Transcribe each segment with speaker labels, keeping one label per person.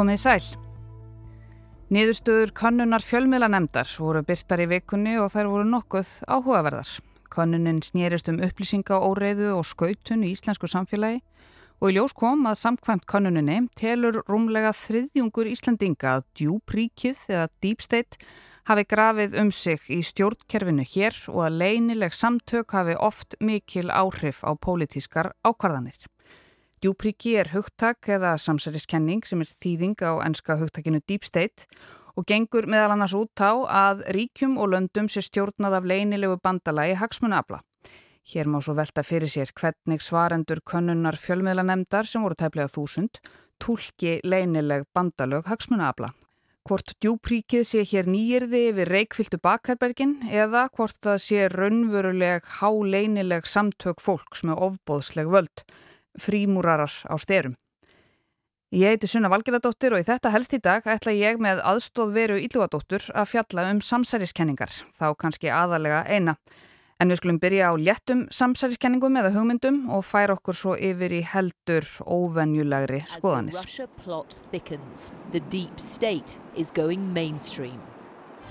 Speaker 1: Komið sæl. Niðurstöður konnunar fjölmiðlanemdar voru byrtar í vikunni og þær voru nokkuð áhugaverðar. Konnunin snýrist um upplýsinga, óreiðu og skautun í íslensku samfélagi og í ljós kom að samkvæmt konnuninni telur rúmlega þriðjungur Íslandinga að djúpríkið eða deep state hafi grafið um sig í stjórnkerfinu hér og að leinileg samtök hafi oft mikil áhrif á pólitískar ákvarðanir. Djúpríki er hugtak eða samsæriskenning sem er þýðing á enska hugtakinu Deep State og gengur meðal annars út á að ríkjum og löndum sé stjórnað af leinilegu bandalagi hagsmunafla. Hér má svo velta fyrir sér hvernig svarendur könnunar fjölmiðlanemdar sem voru tæplega þúsund tólki leinileg bandalög hagsmunafla. Hvort djúpríkið sé hér nýjirði yfir reikfyltu bakherbergin eða hvort það sé raunveruleg háleinileg samtök fólks með ofbóðsleg völd frímúrarar á styrum. Ég heiti Sunna Valgerðardóttir og í þetta helst í dag ætla ég með aðstóð veru Ílúadóttur að fjalla um samsæriskenningar, þá kannski aðalega eina. En við skulum byrja á léttum samsæriskenningum eða hugmyndum og færa okkur svo yfir í heldur óvenjulegri skoðanir.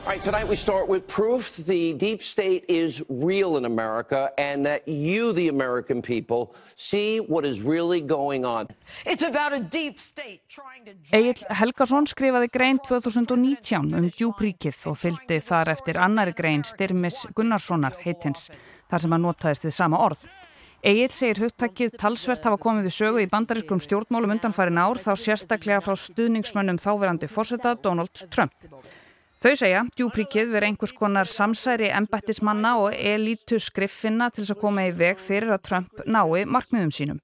Speaker 2: All right, tonight we start with proof the deep state is real in America and that you, the American people, see what is really going on.
Speaker 1: It's about a deep state trying to... Egil Helgarsson skrifaði grein 2019 um djúbríkið og fylgdi þar eftir annari grein Styrmis Gunnarssonar heitins, þar sem hann notaðist við sama orð. Egil segir hugtakkið talsvert hafa komið við sögu í bandarískum stjórnmálum undanfærin ár þá sérstaklega frá stuðningsmönnum þáverandi fórseta Donald Trump. Þau segja, djúpríkið verið einhvers konar samsæri embættismanna og elítu skriffinna til þess að koma í veg fyrir að Trump nái markmiðum sínum.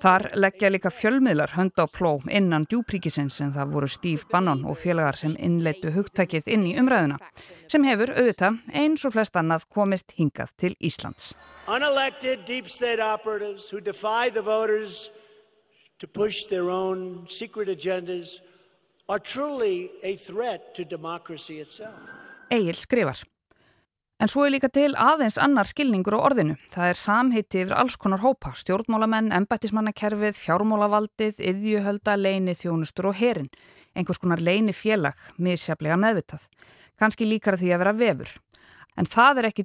Speaker 1: Þar leggja líka fjölmiðlar hönd á pló innan djúpríkisins en það voru Steve Bannon og félagar sem innleitu hugtækið inn í umræðuna sem hefur auðvitað eins og flest annað komist hingað til Íslands. Unelected deep state operatives who defy the voters to push their own secret agendas Egil skrifar. En svo er líka til aðeins annar skilningur á orðinu. Það er samheiti yfir alls konar hópa, stjórnmálamenn, embættismannakerfið, fjármólavaldið, yðjuhölda, leini, þjónustur og herin. Einhvers konar leini félag, misjaflega meðvitað. Kanski líkar því að vera vefur. En það er ekki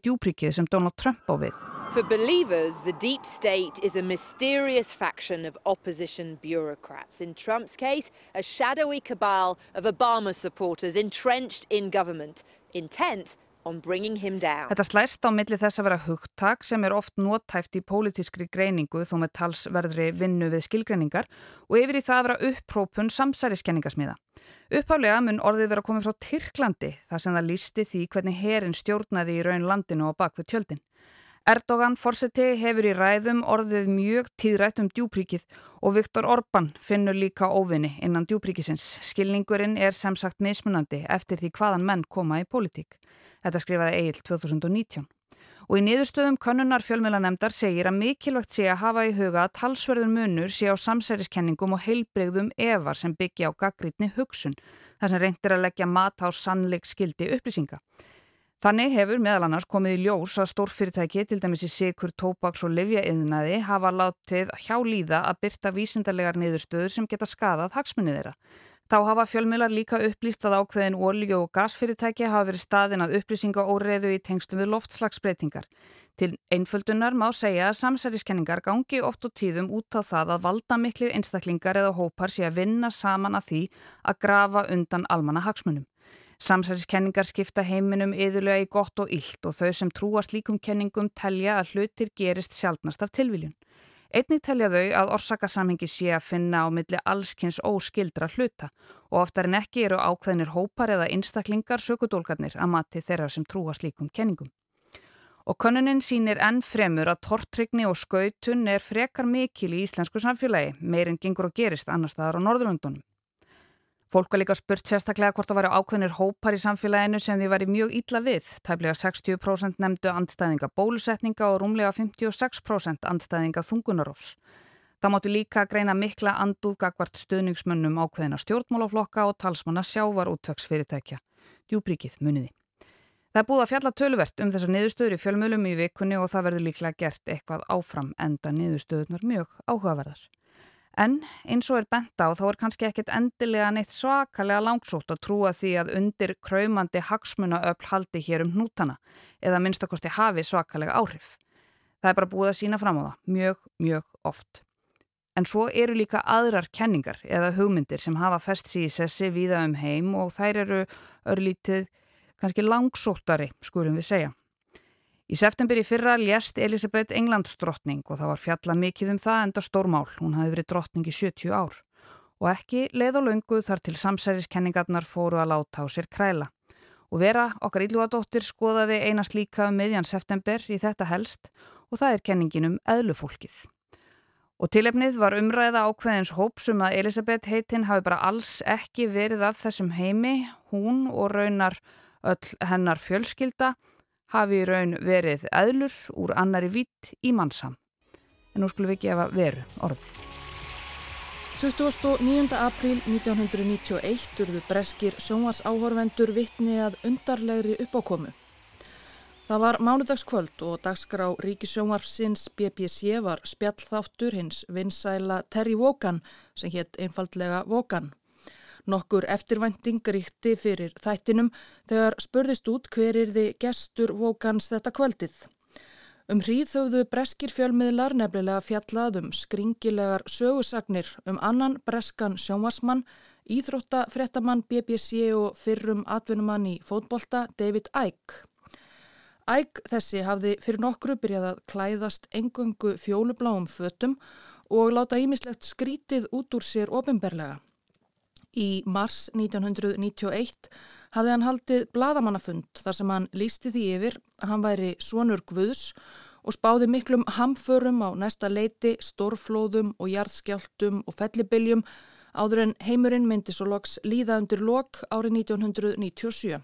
Speaker 1: sem Donald Trump á við.
Speaker 3: For believers, the deep state is a mysterious faction of opposition bureaucrats. In Trump's case, a shadowy cabal of Obama supporters entrenched in government, intent
Speaker 1: Þetta slæst á milli þess að vera hugtak sem er oft nótæft í pólitískri greiningu þó með talsverðri vinnu við skilgreiningar og yfir í það að vera upprópun samsæriskenningasmiða. Upphálega mun orðið vera komið frá Tyrklandi þar sem það lísti því hvernig herin stjórnaði í raun landinu og bakvið tjöldin. Erdogan fórseti hefur í ræðum orðið mjög tíðrætt um djúpríkið og Viktor Orbán finnur líka óvinni innan djúpríkisins. Skilningurinn er sem sagt mismunandi eftir því hvaðan menn koma í pólitík. Þetta skrifaði Egil 2019. Og í niðurstöðum konunar fjölmjölanemdar segir að mikilvægt sé að hafa í huga að talsverður munur sé á samsæriskenningum og heilbreyðum efar sem byggja á gaggrítni hugsun, þar sem reyndir að leggja mat á sannleik skildi upplýsinga. Þannig hefur meðal annars komið í ljós að stórfyrirtæki, til dæmis í sikur, tópaks og livjaeyðnaði, hafa látið hjá líða að byrta vísindarlegar niðurstöður sem geta skadað hagsmunni þeirra. Þá hafa fjölmilar líka upplýst að ákveðin olíu- og gasfyrirtæki hafa verið staðin að upplýsinga óreiðu í tengstum við loftslagsbreytingar. Til einföldunar má segja að samsæriskenningar gangi oft og tíðum út á það að valda miklir einstaklingar eða hópar sé að vinna saman að því að grafa undan almanna hagsmunum. Samsæliskenningar skipta heiminum yðurlega í gott og illt og þau sem trúa slíkum kenningum telja að hlutir gerist sjálfnast af tilviljun. Einnig telja þau að orsakasamhengi sé að finna á milli allskynns óskildra hluta og oftar en ekki eru ákveðinir hópar eða einstaklingar sökudólgarnir að mati þeirra sem trúa slíkum kenningum. Og konunin sínir enn fremur að tortrygni og skautun er frekar mikil í íslensku samfélagi, meirinn gengur og gerist annar staðar á Norðurlundunum. Fólk var líka spurt sérstaklega hvort það væri ákveðnir hópar í samfélaginu sem því væri mjög ítla við. Tæplega 60% nefndu andstæðinga bólusetninga og rúmlega 56% andstæðinga þungunarofs. Það mátu líka greina mikla andúðgagvart stuðningsmönnum ákveðina stjórnmálaflokka og talsmanna sjávar útvegsfyrirtækja. Djúbríkið muniði. Það er búið að fjalla töluvert um þessar niðurstöður í fjölmjölum í vikunni og það verður líklega gert eitthvað áfram enda niðurstöðunar mjög áhugaverðar. En eins og er bent á þá er kannski ekkit endilega neitt svakalega langsótt að trúa því að undir kræmandi hagsmunaöfl haldi hér um hnútana eða minnstakosti hafi svakalega áhrif. Það er bara búið að sína fram á það, mjög, mjög oft. En svo eru líka aðrar kenningar eða hugmyndir sem hafa fest síði sessi viða um heim og þær eru örlítið kannski langsóttari, skulum við segja. Í september í fyrra lést Elisabeth Englandsdrottning og það var fjalla mikið um það enda stórmál. Hún hafi verið drottning í 70 ár. Og ekki leið og löngu þar til samsæriskenningarnar fóru að láta á sér kræla. Og vera okkar ílúadóttir skoðaði einast líka um miðjan september í þetta helst og það er kenningin um eðlufólkið. Og tilefnið var umræða ákveðins hópsum að Elisabeth heitinn hafi bara alls ekki verið af þessum heimi, hún og raunar öll hennar fjölskylda hafi í raun verið eðlur úr annari vitt í mannsam. En nú skulum við gefa veru orð.
Speaker 4: 29. apríl 1991 urðu breskir sjónvarsáhorvendur vittni að undarlegri uppákomu. Það var mánudagskvöld og dagskrá Ríkisjónvarfsins BBC var spjallþáttur hins vinsæla Terry Wogan sem hétt einfaldlega Wogan. Nokkur eftirvænting ríkti fyrir þættinum þegar spurðist út hver er þið gestur vókans þetta kvöldið. Um hríð þauðu breskir fjölmiðlar nefnilega fjallað um skringilegar sögusagnir um annan breskan sjónvarsmann, íþróttafréttamann BBC og fyrrum atvinnumann í fótbolta David Icke. Icke þessi hafði fyrir nokkru byrjað að klæðast engöngu fjólubláum fötum og láta ímislegt skrítið út úr sér ofinberlega. Í mars 1991 hafði hann haldið bladamannafund þar sem hann lísti því yfir að hann væri svonur Guðs og spáði miklum hamförum á næsta leiti, stórflóðum og jarðskjáltum og fellibiljum áður en heimurinn myndi svo loks líða undir lok árið 1997.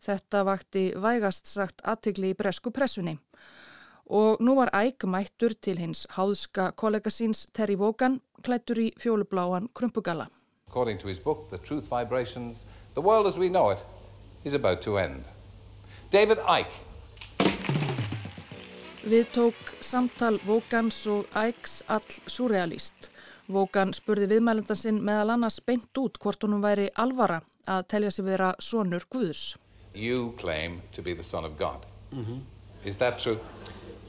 Speaker 4: Þetta vakti vægast sagt aðtegli í bresku pressunni. Og nú var æg mættur til hins háðska kollega síns Terry Wogan klættur í fjólubláan krumpugalla.
Speaker 5: According to his book, The Truth Vibrations, the world as we know it is about to end. David Icke.
Speaker 4: Við tók samtal Vókans og Icks all surrealist. Vókan spurði viðmælendan sinn meðal annars beint út hvort honum væri alvara að telja sig vera sonur Guðs.
Speaker 5: You claim to be the son of God. Mm -hmm. Is that true?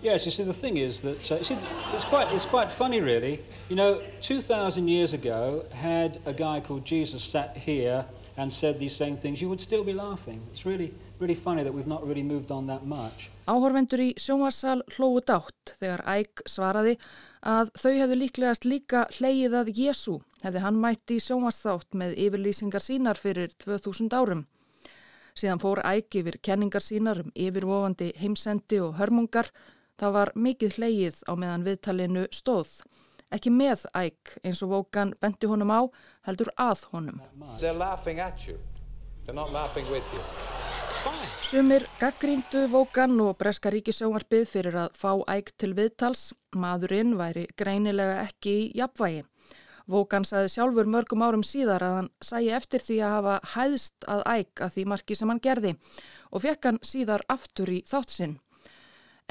Speaker 6: Yes, you see, the thing is that uh, see, it's quite it's quite funny, really. You know, two thousand years ago, had a guy called Jesus sat here and said these same things, you would still be laughing. It's really really funny that we've not really moved on that much.
Speaker 4: Áhorvendur í sjónvarsal hlóðu dátt þegar Æg svaraði að þau hefðu líklegast líka hleyið að Jésu hefði hann mætti í sjónvarsþátt með yfirlýsingar sínar fyrir 2000 árum. Síðan fór Æg yfir kenningar sínar um yfirvofandi heimsendi og hörmungar Það var mikið hleyið á meðan viðtalinu stóð. Ekki með æg eins og Vókan bendi honum á, heldur að honum. Sumir gaggríndu Vókan og Breska ríkisjónarbið fyrir að fá æg til viðtals. Maðurinn væri greinilega ekki í jafnvægi. Vókan saði sjálfur mörgum árum síðar að hann sæi eftir því að hafa hæðst að æg að því marki sem hann gerði og fekk hann síðar aftur í þáttsinn.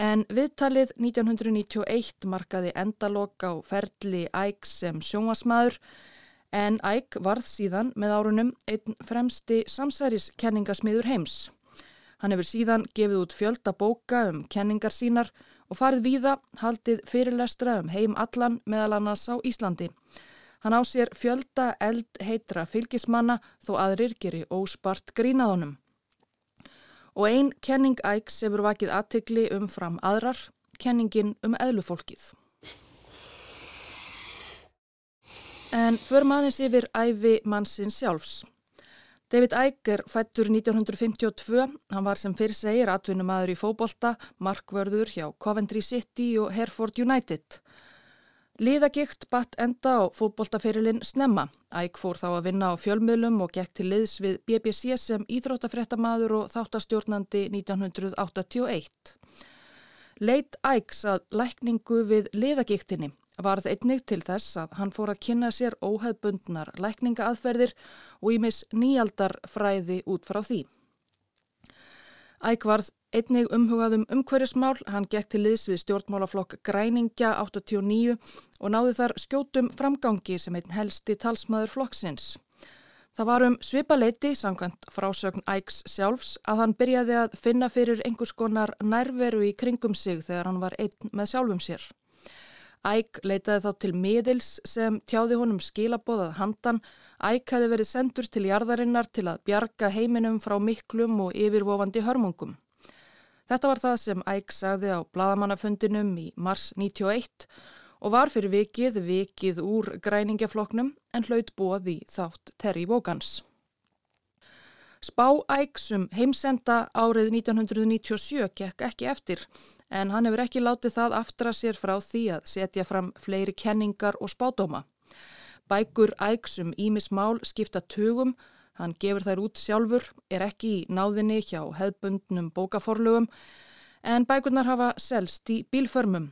Speaker 4: En viðtalið 1991 markaði endalok á ferli Æg sem sjónvasmaður en Æg varð síðan með árunum einn fremsti samsæriskenningasmiður heims. Hann hefur síðan gefið út fjölda bóka um kenningar sínar og farið víða haldið fyrirlestra um heim allan meðal annars á Íslandi. Hann á sér fjölda eld heitra fylgismanna þó aðrir geri óspart grínaðunum. Og einn kenning ægs hefur vakið aðtegli umfram aðrar, kenningin um eðlufólkið. En för maðins yfir æfi mannsinn sjálfs. David Icke er fættur 1952, hann var sem fyrir segir atvinnumæður í fóbolta, markvörður hjá Coventry City og Hereford United. Liðagikt batt enda á fótboltaferilinn Snemma. Æg fór þá að vinna á fjölmiðlum og gekk til liðs við BBC sem íþróttafréttamaður og þáttastjórnandi 1981. Leit Ægs að lækningu við liðagiktinni varð einnig til þess að hann fór að kynna sér óheðbundnar lækningaaðferðir og ímis nýjaldar fræði út frá því. Æk varð einnig umhugaðum umhverjusmál, hann gekk til liðs við stjórnmálaflokk Græningja 89 og náði þar skjótum framgangi sem einn helsti talsmaður flokksins. Það var um svipaleiti, samkvæmt frásögn Æks sjálfs, að hann byrjaði að finna fyrir einhvers konar nærveru í kringum sig þegar hann var einn með sjálfum sér. Æk leitaði þá til miðils sem tjáði honum skilabóðað handan. Æk hefði verið sendur til jarðarinnar til að bjarga heiminum frá miklum og yfirvofandi hörmungum. Þetta var það sem Æk sagði á bladamannafundinum í mars 91 og var fyrir vikið vikið úr græningjafloknum en hlaut bóð í þátt Terry Vogans. Spá ægsum heimsenda árið 1997 gekk ekki eftir en hann hefur ekki látið það aftra sér frá því að setja fram fleiri kenningar og spádóma. Bækur ægsum Ímismál skipta tugum, hann gefur þær út sjálfur, er ekki í náðinni hjá hefbundnum bókaforlugum en bækurnar hafa selst í bílförmum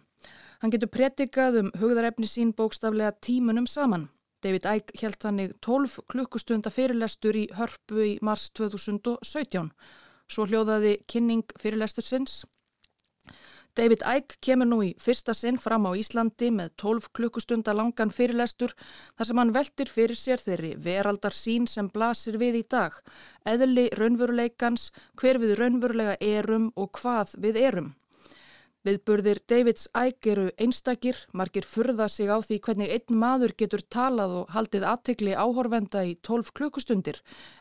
Speaker 4: Hann getur pretikað um hugðarefni sín bókstaflega tímunum saman. David Icke held þannig 12 klukkustunda fyrirlestur í hörpu í mars 2017. Svo hljóðaði kynning fyrirlestur sinns. David Icke kemur nú í fyrsta sinn fram á Íslandi með 12 klukkustunda langan fyrirlestur þar sem hann veltir fyrir sér þeirri veraldar sín sem blasir við í dag, eðli raunveruleikans, hver við raunverulega erum og hvað við erum. Viðburðir Davids æg eru einstakir, margir furða sig á því hvernig einn maður getur talað og haldið aðtegli áhorfenda í 12 klukkustundir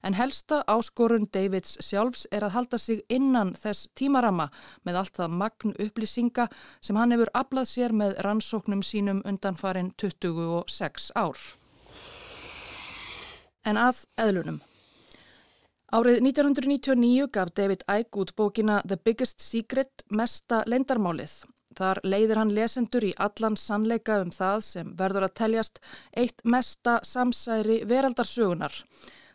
Speaker 4: en helsta áskorun Davids sjálfs er að halda sig innan þess tímarama með allt það magn upplýsinga sem hann hefur aflað sér með rannsóknum sínum undan farin 26 ár. En að eðlunum. Árið 1999 gaf David Icke út bókina The Biggest Secret mesta lendarmálið. Þar leiðir hann lesendur í allan sannleika um það sem verður að teljast eitt mesta samsæri veraldarsögunar.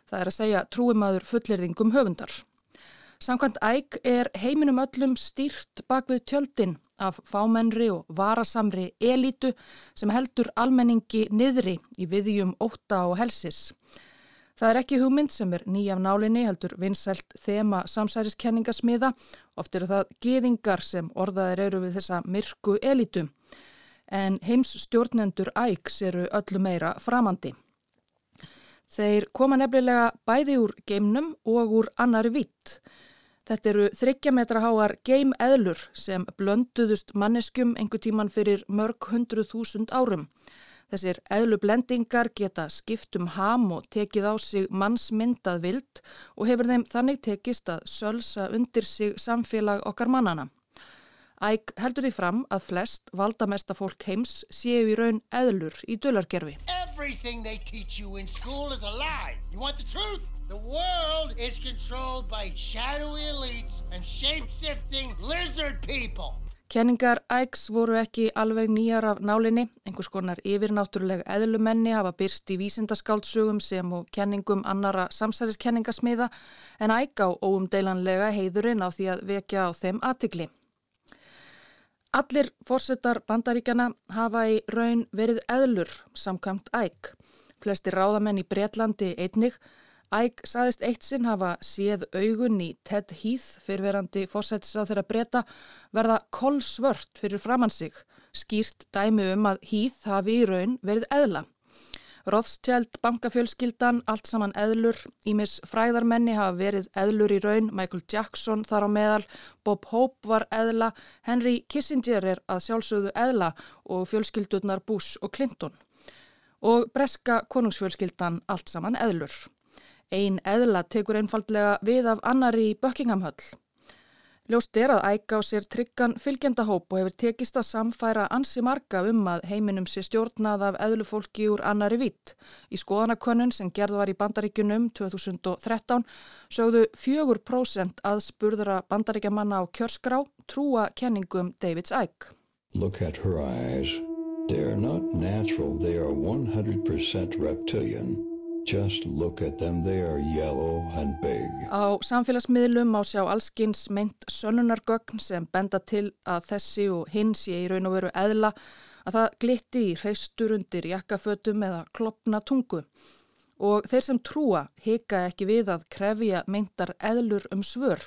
Speaker 4: Það er að segja trúimaður fullirðingum höfundar. Samkvæmt Icke er heiminum öllum stýrt bak við tjöldin af fámennri og varasamri elítu sem heldur almenningi niðri í viðjum óta og helsis. Það er ekki hugmynd sem er nýjaf nálinni heldur vinsælt þema samsæriskenningasmiða. Oft eru það geðingar sem orðaðir eru við þessa myrku elitu. En heims stjórnendur ægs eru öllu meira framandi. Þeir koma nefnilega bæði úr geimnum og úr annari vitt. Þetta eru þryggjametra háar geimeðlur sem blönduðust manneskjum einhver tíman fyrir mörg hundru þúsund árum. Þessir eðlublendingar geta skipt um ham og tekið á sig mannsmyndað vild og hefur þeim þannig tekist að sölsa undir sig samfélag okkar mannana. Æg heldur því fram að flest valdamesta fólk heims séu í raun eðlur í truth? The world is controlled by shadowy elites and shape-shifting lizard people. Kenningar Ægs voru ekki alveg nýjar af nálinni, einhvers konar yfirnáttúrulega eðlumenni hafa byrst í vísindaskáldsugum sem og kenningum annara samsæliskenningasmiða en Æg á óumdeilanlega heiðurinn á því að vekja á þeim aðtikli. Allir fórsetar bandaríkjana hafa í raun verið eðlur samkvæmt Æg. Flesti ráðamenn í Breitlandi einnig Æg saðist eitt sinn hafa séð augun í Ted Heath fyrverandi fósættisráð þeirra breyta verða kolsvört fyrir framann sig, skýrt dæmi um að Heath hafi í raun verið eðla. Rothschild, bankafjölskyldan, allt saman eðlur, Ímis fræðarmenni hafa verið eðlur í raun, Michael Jackson þar á meðal, Bob Hope var eðla, Henry Kissinger er að sjálfsögðu eðla og fjölskyldurnar Bush og Clinton. Og breska konungsfjölskyldan allt saman eðlur. Einn eðla tekur einfaldlega við af annari í Buckinghamhöll. Ljóst er að æga á sér tryggan fylgjendahóp og hefur tekist að samfæra ansi marga um að heiminum sé stjórnað af eðlufólki úr annari vitt. Í skoðanakönnun sem gerð var í bandaríkunum 2013 sögðu 4% að spurðra bandaríkjamanna á kjörskrá trúa kenningum Davids æg. Look at her eyes. They are not natural, they are 100% reptilian. Them. Á samfélagsmiðlum á sjá allskins meint sönunargögn sem benda til að þessi og hins ég í raun og veru eðla að það glitti í hreistur undir jakkafötum eða klopna tungu. og þeir sem trúa hika ekki við að krefja meintar eðlur um svör.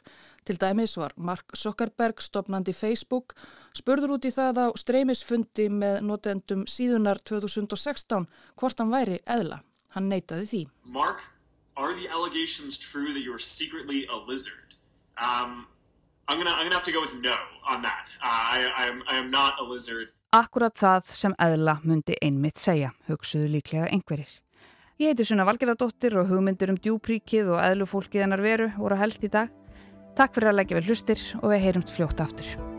Speaker 4: Til dæmis var Mark Zuckerberg stopnandi Facebook spurður út í það á streymisfundi með notendum síðunar 2016 hvort hann væri eðla. Hann neytaði því.
Speaker 7: Mark, are the allegations true that you are secretly a lizard? Um, I'm gonna, I'm gonna have to go with no on that. Uh, I, I, am, I am not a lizard.
Speaker 1: Akkurat það sem eðla myndi einmitt segja, hugsuðu líklega einhverjir. Ég heiti Sunna Valgerðardóttir og hugmyndir um djúpríkið og eðlufólkið hennar veru voru helst í dag. Takk fyrir að leggja vel hlustir og við heyrumst fljótt aftur.